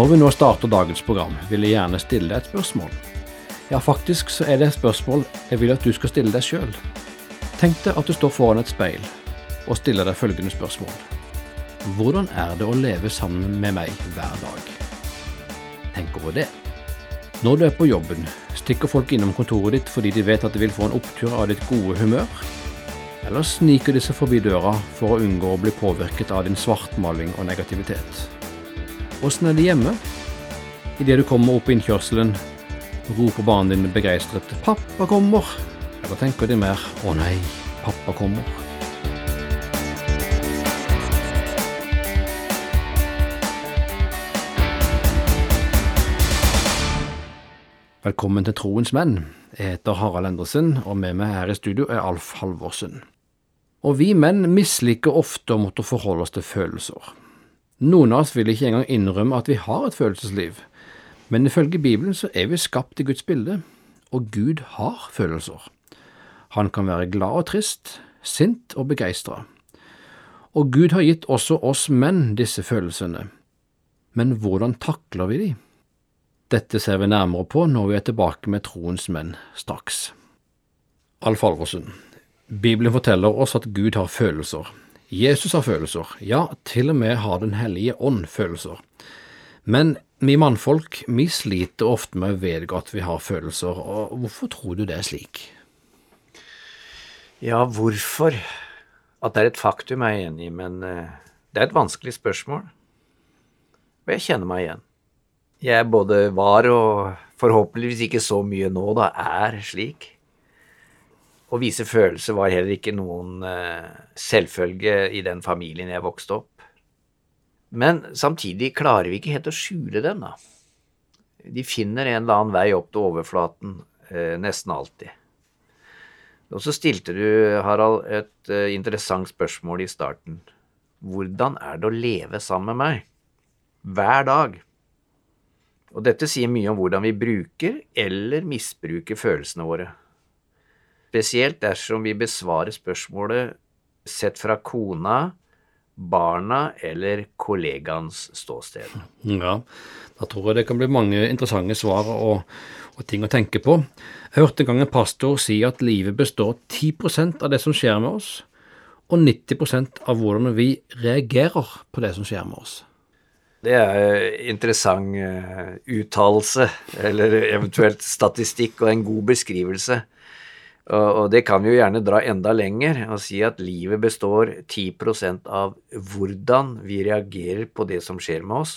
Når vi nå starter dagens program, vil jeg gjerne stille deg et spørsmål. Ja, faktisk så er det et spørsmål jeg vil at du skal stille deg sjøl. Tenk deg at du står foran et speil og stiller deg følgende spørsmål. Hvordan er det å leve sammen med meg hver dag? Tenk over det. Når du er på jobben, stikker folk innom kontoret ditt fordi de vet at de vil få en opptur av ditt gode humør? Eller sniker de seg forbi døra for å unngå å bli påvirket av din svartmaling og negativitet? Åssen er det hjemme? Idet du kommer opp innkjørselen, roper barnet dine begeistret 'Pappa kommer', eller tenker de mer 'Å nei, pappa kommer'? Velkommen til Troens menn. Jeg heter Harald Endresen, og med meg her i studio er Alf Halvorsen. Og vi menn misliker ofte å måtte forholde oss til følelser. Noen av oss vil ikke engang innrømme at vi har et følelsesliv, men ifølge Bibelen så er vi skapt i Guds bilde, og Gud har følelser. Han kan være glad og trist, sint og begeistra. Og Gud har gitt også oss menn disse følelsene. Men hvordan takler vi de? Dette ser vi nærmere på når vi er tilbake med troens menn straks. Alf Alvorsen, Bibelen forteller oss at Gud har følelser. Jesus har følelser, ja, til og med har Den hellige ånd følelser. Men vi mannfolk, vi sliter ofte med å vedgå at vi har følelser, og hvorfor tror du det er slik? Ja, hvorfor? At det er et faktum er jeg enig i, men eh, det er et vanskelig spørsmål. Og jeg kjenner meg igjen jeg både var og forhåpentligvis ikke så mye nå, da, er slik. Å vise følelser var heller ikke noen uh, selvfølge i den familien jeg vokste opp. Men samtidig klarer vi ikke helt å skjule dem, da. De finner en eller annen vei opp til overflaten, uh, nesten alltid. Og så stilte du, Harald, et uh, interessant spørsmål i starten. Hvordan er det å leve sammen med meg? Hver dag. Og dette sier mye om hvordan vi bruker eller misbruker følelsene våre. Spesielt dersom vi besvarer spørsmålet sett fra kona, barna eller kollegaens ståsted. Ja, da tror jeg det kan bli mange interessante svar og, og ting å tenke på. Jeg hørte en gang en pastor si at livet består 10% av det som skjer med oss, og 90% av hvordan vi reagerer på det som skjer med oss. Det er interessant uh, uttalelse, eller eventuelt statistikk, og en god beskrivelse. Og, det kan vi jo gjerne dra enda lenger og si at livet består 10% av hvordan vi reagerer på det som skjer med oss,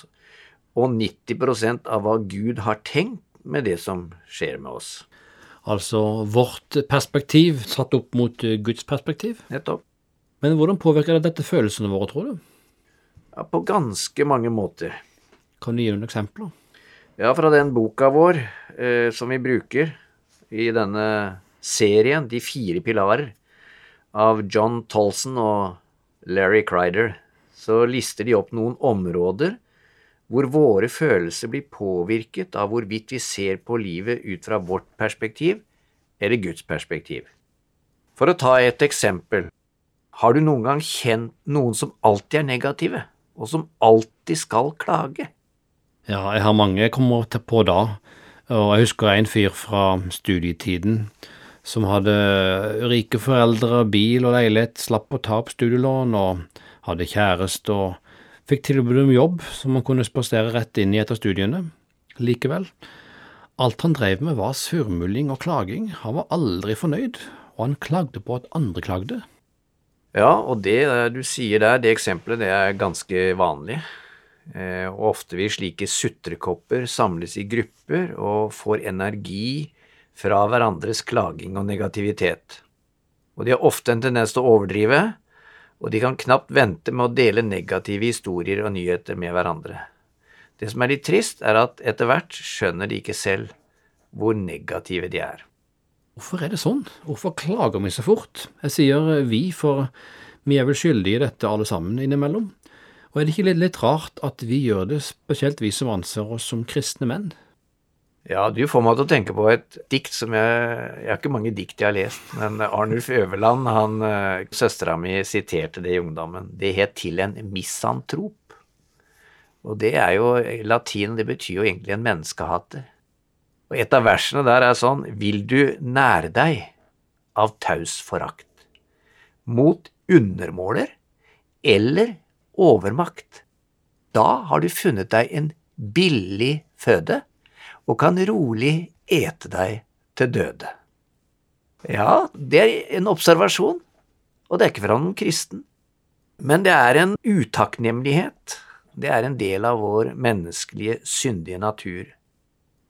og 90% av hva Gud har tenkt med det som skjer med oss. Altså vårt perspektiv satt opp mot Guds perspektiv? Nettopp. Men hvordan påvirker det dette følelsene våre, tror du? Ja, på ganske mange måter. Kan du gi noen eksempler? Ja, fra den boka vår eh, som vi bruker i denne serien, De fire pilarer, av John Tolson og Larry Crider, så lister de opp noen områder hvor våre følelser blir påvirket av hvorvidt vi ser på livet ut fra vårt perspektiv eller Guds perspektiv. For å ta et eksempel, har du noen gang kjent noen som alltid er negative? og som alltid skal klage. Ja, jeg har mange jeg kommer på da, og jeg husker en fyr fra studietiden som hadde rike foreldre, bil og leilighet, slapp å ta opp studielån og hadde kjæreste og fikk tilbud om jobb som han kunne spasere rett inn i etter studiene. Likevel, alt han drev med var surmuling og klaging, han var aldri fornøyd, og han klagde på at andre klagde. Ja, og det du sier der, det eksempelet, det er ganske vanlig. Eh, og ofte vil slike sutrekopper samles i grupper og får energi fra hverandres klaging og negativitet. Og de har ofte en tendens til å overdrive, og de kan knapt vente med å dele negative historier og nyheter med hverandre. Det som er litt trist, er at etter hvert skjønner de ikke selv hvor negative de er. Hvorfor er det sånn? Hvorfor klager vi så fort? Jeg sier vi, for vi er vel skyldige i dette alle sammen innimellom. Og er det ikke litt, litt rart at vi gjør det, spesielt vi som anser oss som kristne menn? Ja, du får meg til å tenke på et dikt som jeg Jeg har ikke mange dikt jeg har lest, men Arnulf Øverland, han Søstera mi siterte det i ungdommen. Det het Til en misantrop. Og det er jo Latin, det betyr jo egentlig en menneskehater. Og et av versene der er sånn Vil du nære deg av taus forakt? Mot undermåler eller overmakt? Da har du funnet deg en billig føde og kan rolig ete deg til døde. Ja, det er en observasjon, og det er ikke fra noen kristen. Men det er en utakknemlighet. Det er en del av vår menneskelige, syndige natur.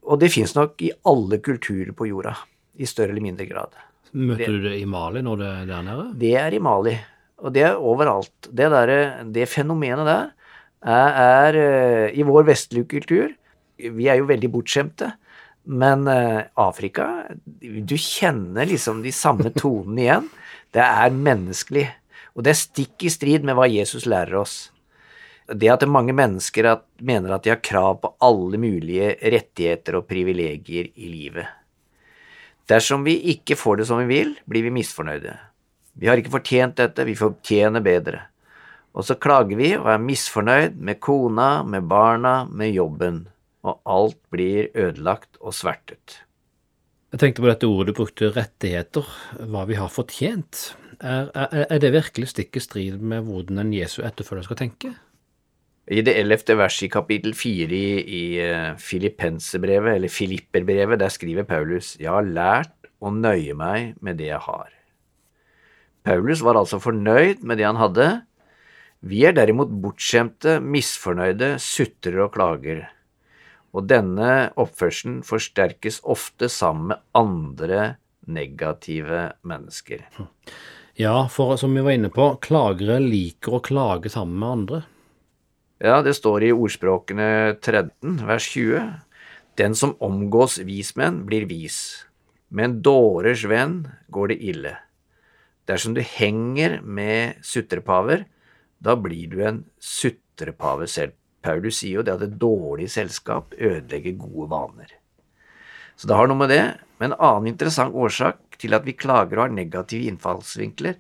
Og det fins nok i alle kulturer på jorda, i større eller mindre grad. Møter det, du det i Mali når det er der nede? Det er i Mali, og det er overalt. Det, der, det fenomenet der er, er, eh, i vår vestlige kultur Vi er jo veldig bortskjemte. Men uh, Afrika Du kjenner liksom de samme tonene igjen. Det er menneskelig. Og det er stikk i strid med hva Jesus lærer oss. Det at mange mennesker at, mener at de har krav på alle mulige rettigheter og privilegier i livet. Dersom vi ikke får det som vi vil, blir vi misfornøyde. Vi har ikke fortjent dette, vi fortjener bedre. Og så klager vi og er misfornøyd med kona, med barna, med jobben og alt blir ødelagt og svertet. Jeg tenkte på dette ordet du brukte, rettigheter, hva vi har fortjent. Er, er, er det virkelig stikk i strid med hvordan en Jesu etterfølger skal tenke? I det ellevte verset i kapittel fire i, i eh, Filippenserbrevet, eller Filipperbrevet, der skriver Paulus, Jeg har lært å nøye meg med det jeg har. Paulus var altså fornøyd med det han hadde. Vi er derimot bortskjemte, misfornøyde, sutrer og klager og denne oppførselen forsterkes ofte sammen med andre negative mennesker. Ja, for som vi var inne på, klagere liker å klage sammen med andre. Ja, det står i ordspråkene 13, vers 20. Den som omgås vismenn, blir vis, med en dårers venn går det ille. Dersom du henger med sutrepaver, da blir du en sutrepave selv. Paulus sier jo det at et dårlig selskap ødelegger gode vaner. Så det har noe med det. Men en annen interessant årsak til at vi klager og har negative innfallsvinkler,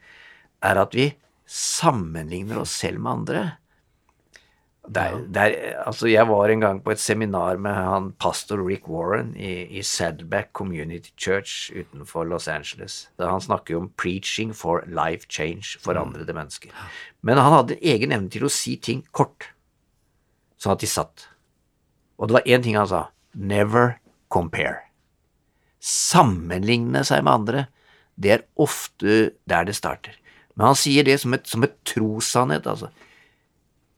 er at vi sammenligner oss selv med andre. Der, der, altså jeg var en gang på et seminar med han pastor Rick Warren i, i Saddleback Community Church utenfor Los Angeles. Der han snakker om 'preaching for life change', forandrede mm. mennesker. Men han hadde egen evne til å si ting kort sånn at de satt. Og det var én ting han sa. Never compare. Sammenligne seg med andre, det er ofte der det starter. Men han sier det som et, som et trossannhet, altså.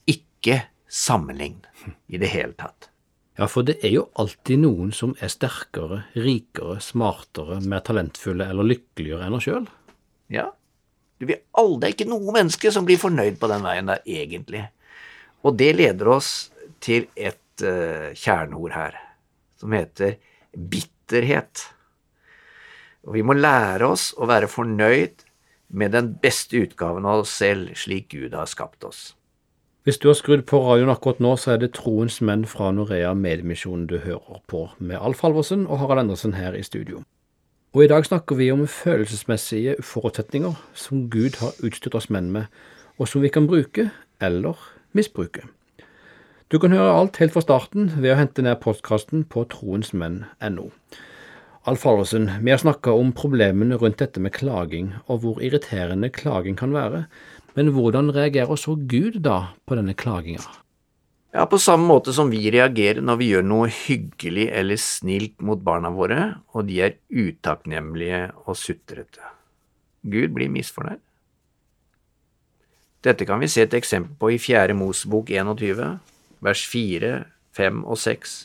Ikke sammenlign i det hele tatt. Ja, for det er jo alltid noen som er sterkere, rikere, smartere, mer talentfulle eller lykkeligere enn oss sjøl. Ja. Du vil aldri, det er ikke noe menneske som blir fornøyd på den veien der, egentlig. Og det leder oss til et uh, kjerneord her, som heter bitterhet. Og vi må lære oss å være fornøyd med den beste utgaven av oss selv, slik Gud har skapt oss. Hvis du har skrudd på radioen akkurat nå, så er det Troens menn fra Norea Medmisjonen du hører på, med Alf Halvorsen og Harald Endresen her i studio. Og i dag snakker vi om følelsesmessige forutsetninger som Gud har utstyrt oss menn med, og som vi kan bruke eller misbruke. Du kan høre alt helt fra starten ved å hente ned postkasten på troensmenn.no. Alf Halvorsen, vi har snakka om problemene rundt dette med klaging, og hvor irriterende klaging kan være. Men hvordan reagerer så Gud da på denne klaginga? Ja, På samme måte som vi reagerer når vi gjør noe hyggelig eller snilt mot barna våre, og de er utakknemlige og sutrete. Gud blir misfornøyd. Dette kan vi se et eksempel på i Fjerde Mosebok 21 vers 4, 5 og 6.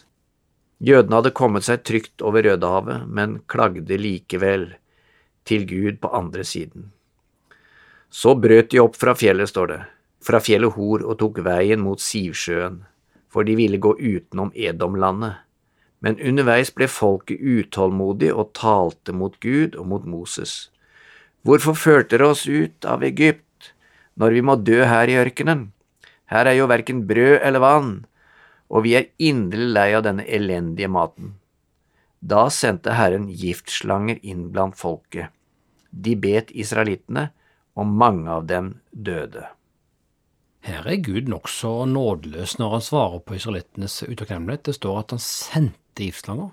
Jødene hadde kommet seg trygt over Rødehavet, men klagde likevel til Gud på andre siden. Så brøt de opp fra fjellet, står det, fra fjellet Hor og tok veien mot Sivsjøen, for de ville gå utenom Edomlandet. Men underveis ble folket utålmodig og talte mot Gud og mot Moses. Hvorfor førte dere oss ut av Egypt når vi må dø her i ørkenen? Her er jo verken brød eller vann, og vi er inderlig lei av denne elendige maten. Da sendte Herren giftslanger inn blant folket. De bet israelittene, og mange av dem døde. Her er Gud nokså nådeløs når han svarer på israelittenes utakknemlighet. Det står at han sendte giftslanger.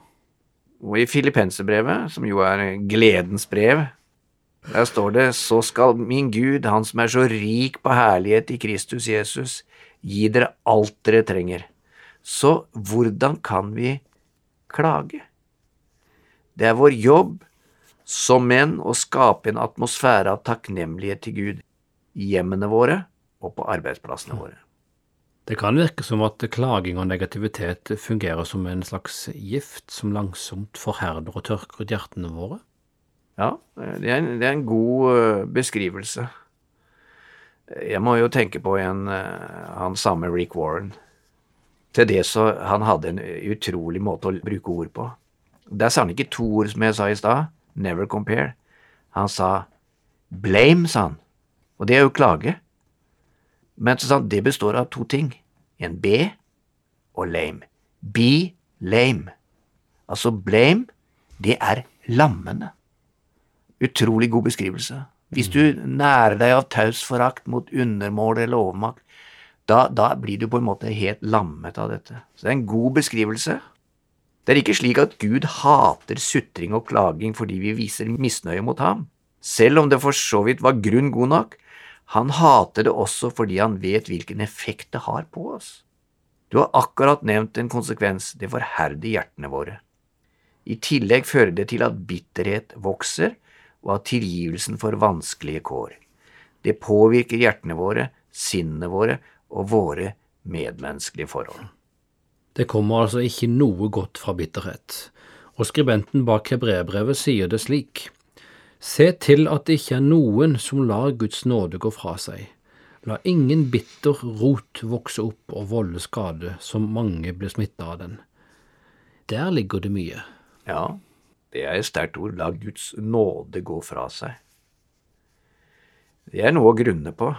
Og i Filippenserbrevet, som jo er gledens brev, der står det så skal min Gud, han som er så rik på herlighet i Kristus Jesus, gi dere alt dere trenger. Så hvordan kan vi klage? Det er vår jobb som menn å skape en atmosfære av takknemlighet til Gud i hjemmene våre og på arbeidsplassene våre. Det kan virke som at klaging og negativitet fungerer som en slags gift som langsomt forherder og tørker ut hjertene våre. Ja, det er, en, det er en god uh, beskrivelse. Jeg må jo tenke på en, uh, han samme Rick Warren. Til det så Han hadde en utrolig måte å bruke ord på. Der sa han ikke to ord, som jeg sa i stad. Never compare. Han sa blame, sa han. Og det er jo klage. Men så sa han det består av to ting. En B og lame. Be lame. Altså blame, det er lammende. Utrolig god beskrivelse. Hvis du nærer deg av taus forakt mot undermål eller overmakt, da, da, blir du på en måte helt lammet av dette. Så det er en god beskrivelse. Det er ikke slik at Gud hater sutring og klaging fordi vi viser misnøye mot ham, selv om det for så vidt var grunn god nok. Han hater det også fordi han vet hvilken effekt det har på oss. Du har akkurat nevnt en konsekvens, det forherder hjertene våre. I tillegg fører det til at bitterhet vokser, og av tilgivelsen for vanskelige kår. Det påvirker hjertene våre, sinnene våre og våre medmenneskelige forhold. Det kommer altså ikke noe godt fra bitterhet, og skribenten bak hebreerbrevet sier det slik. Se til at det ikke er noen som lar Guds nåde gå fra seg. La ingen bitter rot vokse opp og volde skade, som mange blir smitta av den. Der ligger det mye. Ja, det er et sterkt ord. La Guds nåde gå fra seg. Det er noe å grunne på,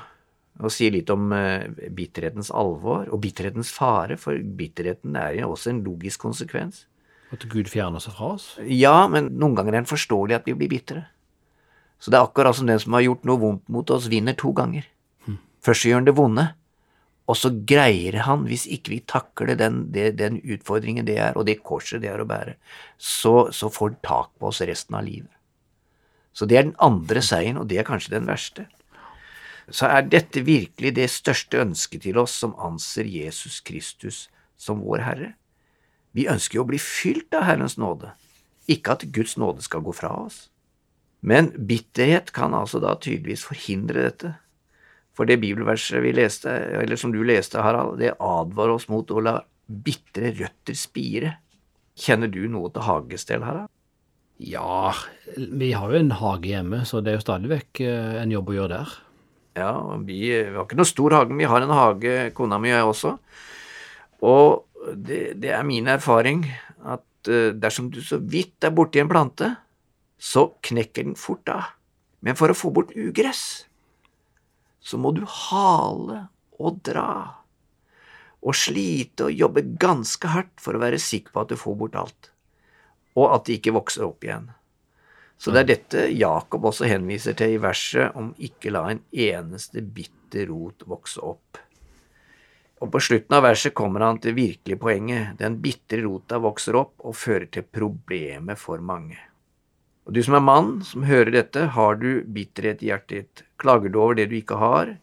og si litt om uh, bitterhetens alvor og bitterhetens fare, for bitterheten er jo også en logisk konsekvens. At Gud fjerner seg fra oss? Ja, men noen ganger er det forståelig at vi blir bitre. Så det er akkurat som den som har gjort noe vondt mot oss, vinner to ganger. Hm. Først gjør han det vonde, og så greier han, hvis ikke vi takler den, den, den, utfordringen det er, og det korset det er å bære, så, så får han tak på oss resten av livet. Så det er den andre seieren, og det er kanskje den verste. Så er dette virkelig det største ønsket til oss som anser Jesus Kristus som vår Herre. Vi ønsker jo å bli fylt av Herrens nåde, ikke at Guds nåde skal gå fra oss. Men bitterhet kan altså da tydeligvis forhindre dette. For det bibelverset vi leste, eller som du leste, Harald, det advarer oss mot å la bitre røtter spire. Kjenner du noe til hagestell, Harald? Ja, vi har jo en hage hjemme, så det er jo stadig vekk eh, en jobb å gjøre der. Ja, vi, vi har ikke noe stor hage, men vi har en hage, kona mi og jeg også. Og det, det er min erfaring at eh, dersom du så vidt er borti en plante, så knekker den fort av. Men for å få bort ugress, så må du hale og dra og slite og jobbe ganske hardt for å være sikker på at du får bort alt, og at det ikke vokser opp igjen. Så det er dette Jakob også henviser til i verset om ikke la en eneste bitter rot vokse opp. Og på slutten av verset kommer han til virkelig poenget. Den bitre rota vokser opp og fører til problemer for mange. Og du som er mann, som hører dette, har du bitterhet i hjertet ditt? Klager du over det du ikke har,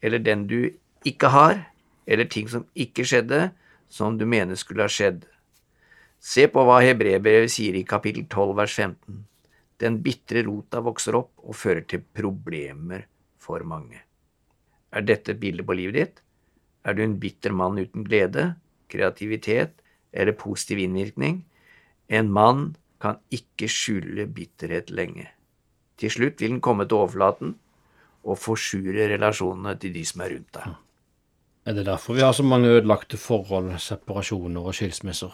eller den du ikke har, eller ting som ikke skjedde, som du mener skulle ha skjedd? Se på hva Hebrebrevet sier i kapittel 12 vers 15. Den bitre rota vokser opp og fører til problemer for mange. Er dette et bilde på livet ditt? Er du en bitter mann uten glede, kreativitet eller positiv innvirkning? En mann kan ikke skjule bitterhet lenge. Til slutt vil den komme til overflaten og forsure relasjonene til de som er rundt deg. Er det derfor vi har så mange ødelagte forhold, separasjoner og skilsmisser?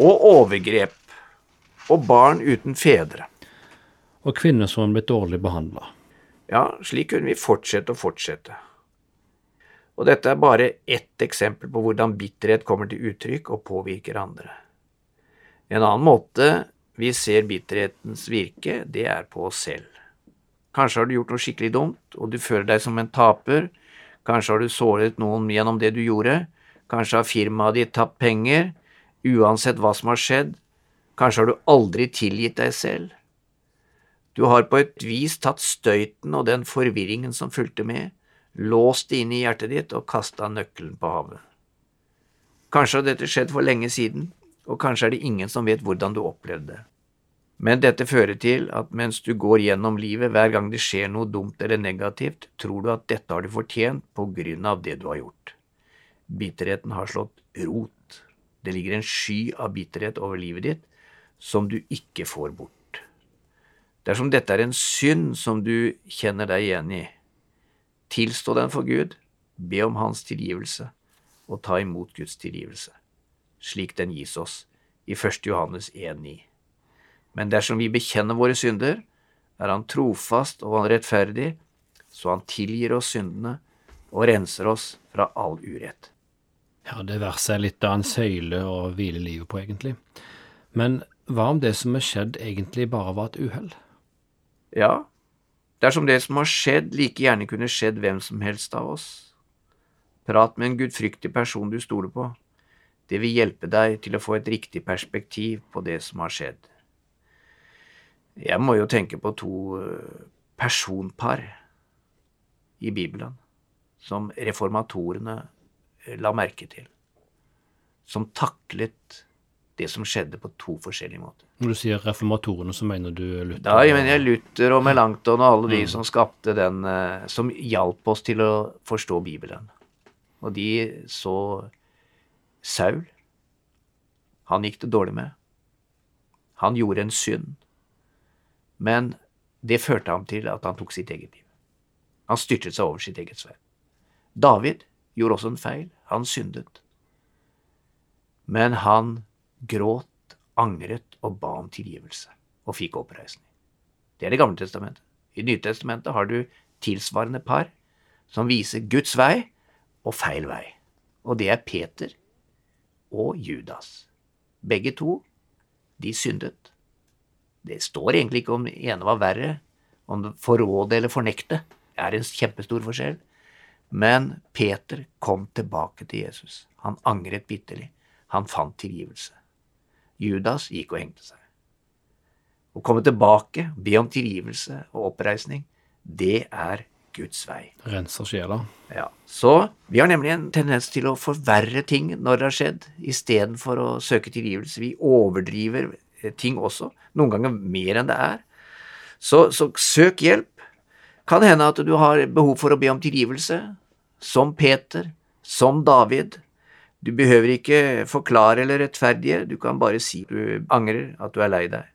Og overgrep. Og barn uten fedre. Og kvinner som har blitt dårlig behandla. Ja, slik kunne vi fortsette og fortsette. Og dette er bare ett eksempel på hvordan bitterhet kommer til uttrykk og påvirker andre. En annen måte vi ser bitterhetens virke, det er på oss selv. Kanskje har du gjort noe skikkelig dumt, og du føler deg som en taper. Kanskje har du såret noen gjennom det du gjorde. Kanskje har firmaet ditt tapt penger. Uansett hva som har skjedd, kanskje har du aldri tilgitt deg selv. Du har på et vis tatt støyten og den forvirringen som fulgte med, låst det inn i hjertet ditt og kasta nøkkelen på havet. Kanskje har dette skjedd for lenge siden, og kanskje er det ingen som vet hvordan du opplevde det. Men dette fører til at mens du går gjennom livet hver gang det skjer noe dumt eller negativt, tror du at dette har du fortjent på grunn av det du har gjort. Bitterheten har slått rot. Det ligger en sky av bitterhet over livet ditt som du ikke får bort. Dersom dette er en synd som du kjenner deg igjen i, tilstå den for Gud, be om Hans tilgivelse og ta imot Guds tilgivelse, slik den gis oss i 1. Johannes 1,9. Men dersom vi bekjenner våre synder, er Han trofast og han rettferdig, så han tilgir oss syndene og renser oss fra all urett. Ja, det verset er litt av en søyle å hvile livet på, egentlig. Men hva om det som er skjedd, egentlig bare var et uhell? Ja, dersom det som har skjedd, like gjerne kunne skjedd hvem som helst av oss. Prat med en gudfryktig person du stoler på. Det vil hjelpe deg til å få et riktig perspektiv på det som har skjedd. Jeg må jo tenke på to eh, personpar i Bibelen som reformatorene eh, la merke til, som taklet det som skjedde på to forskjellige måter. Når du sier reformatorene, så mener du Luther? Da mener jeg Luther og Melanchthon og alle de mm. som skapte den eh, Som hjalp oss til å forstå Bibelen. Og de så Saul. Han gikk det dårlig med. Han gjorde en synd. Men det førte ham til at han tok sitt eget liv. Han styrtet seg over sitt eget sverd. David gjorde også en feil. Han syndet. Men han gråt, angret og ba om tilgivelse, og fikk oppreisning. Det er Det gamle testamentet. I Nytestamentet har du tilsvarende par som viser Guds vei og feil vei. Og det er Peter og Judas. Begge to, de syndet. Det står egentlig ikke om ene var verre, om forråde eller fornekte. Det er en kjempestor forskjell. Men Peter kom tilbake til Jesus. Han angret bitterlig. Han fant tilgivelse. Judas gikk og hengte seg. Å komme tilbake, be om tilgivelse og oppreisning, det er Guds vei. Renser sjela. Ja. Så vi har nemlig en tendens til å forverre ting når det har skjedd, istedenfor å søke tilgivelse. Vi overdriver eh, ting også, noen ganger mer enn det er. Så, så søk hjelp. Kan hende at du har behov for å be om tilgivelse, som Peter, som David. Du behøver ikke forklare eller rettferdige, du kan bare si du angrer, at du er lei deg.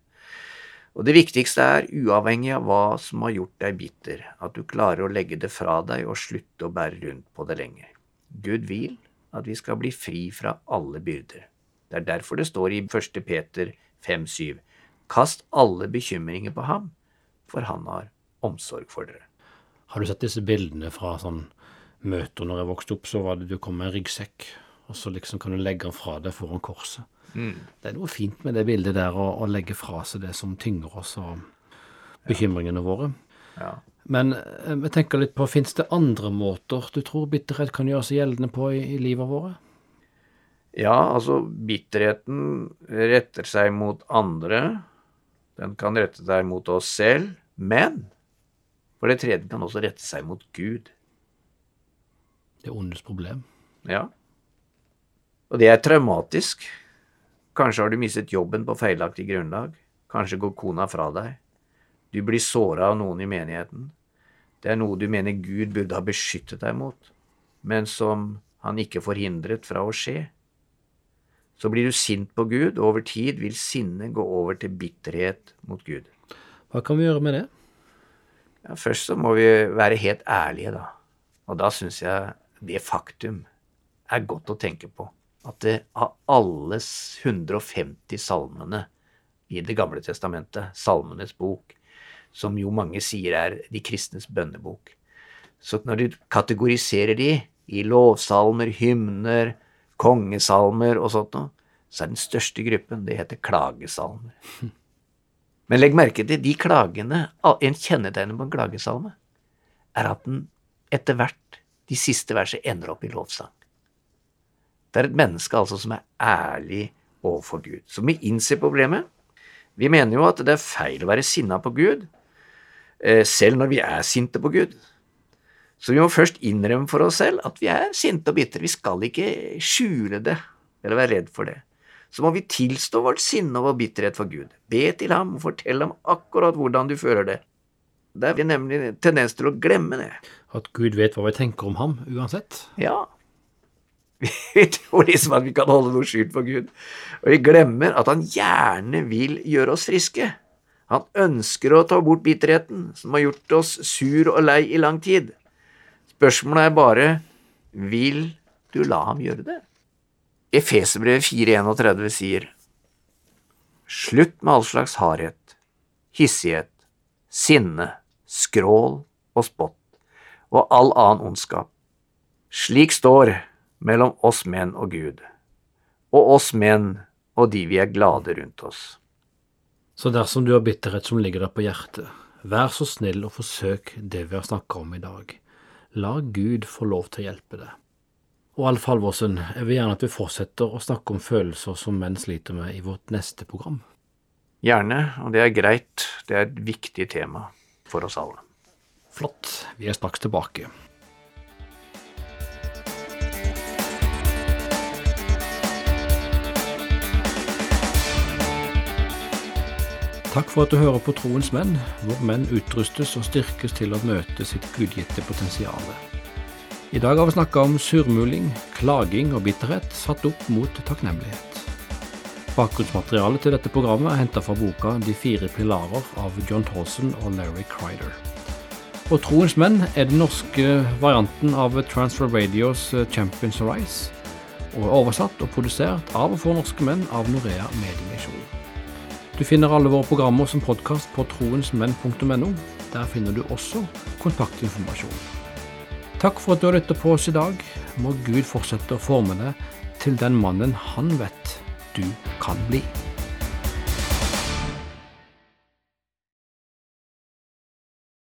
Og det viktigste er, uavhengig av hva som har gjort deg bitter, at du klarer å legge det fra deg og slutte å bære rundt på det lenger. Gud vil at vi skal bli fri fra alle byrder. Det er derfor det står i 1. Peter 5,7.: Kast alle bekymringer på ham, for han har omsorg for dere. Har du sett disse bildene fra sånn møter når jeg vokste opp, så var det du kom med en ryggsekk, og så liksom kan du legge den fra deg foran korset. Mm. Det er noe fint med det bildet der, å, å legge fra seg det som tynger oss, og bekymringene våre. Ja. Men eh, vi tenker litt på, fins det andre måter du tror bitterhet kan gjøre seg gjeldende på i, i livet våre? Ja, altså bitterheten retter seg mot andre. Den kan rette seg mot oss selv. Men for det tredje kan også rette seg mot Gud. Det er ondes problem. Ja. Og det er traumatisk. Kanskje har du mistet jobben på feilaktig grunnlag. Kanskje går kona fra deg. Du blir såra av noen i menigheten. Det er noe du mener Gud burde ha beskyttet deg mot, men som han ikke forhindret fra å skje. Så blir du sint på Gud, og over tid vil sinnet gå over til bitterhet mot Gud. Hva kan vi gjøre med det? Ja, først så må vi være helt ærlige, da. Og da syns jeg det faktum er godt å tenke på at det, av alle 150 salmene i Det gamle testamentet, Salmenes bok, som jo mange sier er de kristnes bønnebok, så når du kategoriserer de i lovsalmer, hymner, kongesalmer og sånt noe, så er den største gruppen, det heter klagesalmer. Men legg merke til de klagene En kjennetegn på en klagesalme er at den etter hvert de siste versene ender opp i lovsang. Det er et menneske altså som er ærlig overfor Gud, som vi innser problemet. Vi mener jo at det er feil å være sinna på Gud, eh, selv når vi er sinte på Gud. Så vi må først innrømme for oss selv at vi er sinte og bitre. Vi skal ikke skjule det eller være redd for det. Så må vi tilstå vårt sinne og vår bitterhet for Gud. Be til ham og fortell ham akkurat hvordan du føler det. Det er nemlig tendens til å glemme det. At Gud vet hva vi tenker om ham uansett? Ja. Vi tror liksom at vi kan holde noe skjult for Gud. Og vi glemmer at han gjerne vil gjøre oss friske. Han ønsker å ta bort bitterheten, som har gjort oss sur og lei i lang tid. Spørsmålet er bare vil du la ham gjøre det? Efeserbrevet 4.31 sier Slutt med all slags hardhet, hissighet, sinne, skrål og spott og all annen ondskap. Slik står mellom oss menn og Gud, og oss menn og de vi er glade rundt oss. Så dersom du har bitterhet som ligger deg på hjertet, vær så snill og forsøk det vi har snakket om i dag. La Gud få lov til å hjelpe deg. Og Alf Halvorsen, jeg vil gjerne at vi fortsetter å snakke om følelser som menn sliter med i vårt neste program. Gjerne, og det er greit. Det er et viktig tema for oss alle. Flott. Vi er straks tilbake. Takk for at du hører på Troens menn, hvor menn utrustes og styrkes til å møte sitt gudgitte potensial. I dag har vi snakka om surmuling, klaging og bitterhet satt opp mot takknemlighet. Bakgrunnsmaterialet til dette programmet er henta fra boka De fire pilarer av John Thorson og Larry Crider. Og Troens menn er den norske varianten av Transfer Radios Champions Arise, og er oversatt og produsert av og for norske menn av Norea Mediemisjon. Du finner alle våre programmer som podkast på troensmenn.no. Der finner du også kontaktinformasjon. Takk for at du har lyttet på oss i dag. Må Gud fortsette å forme deg til den mannen han vet du kan bli.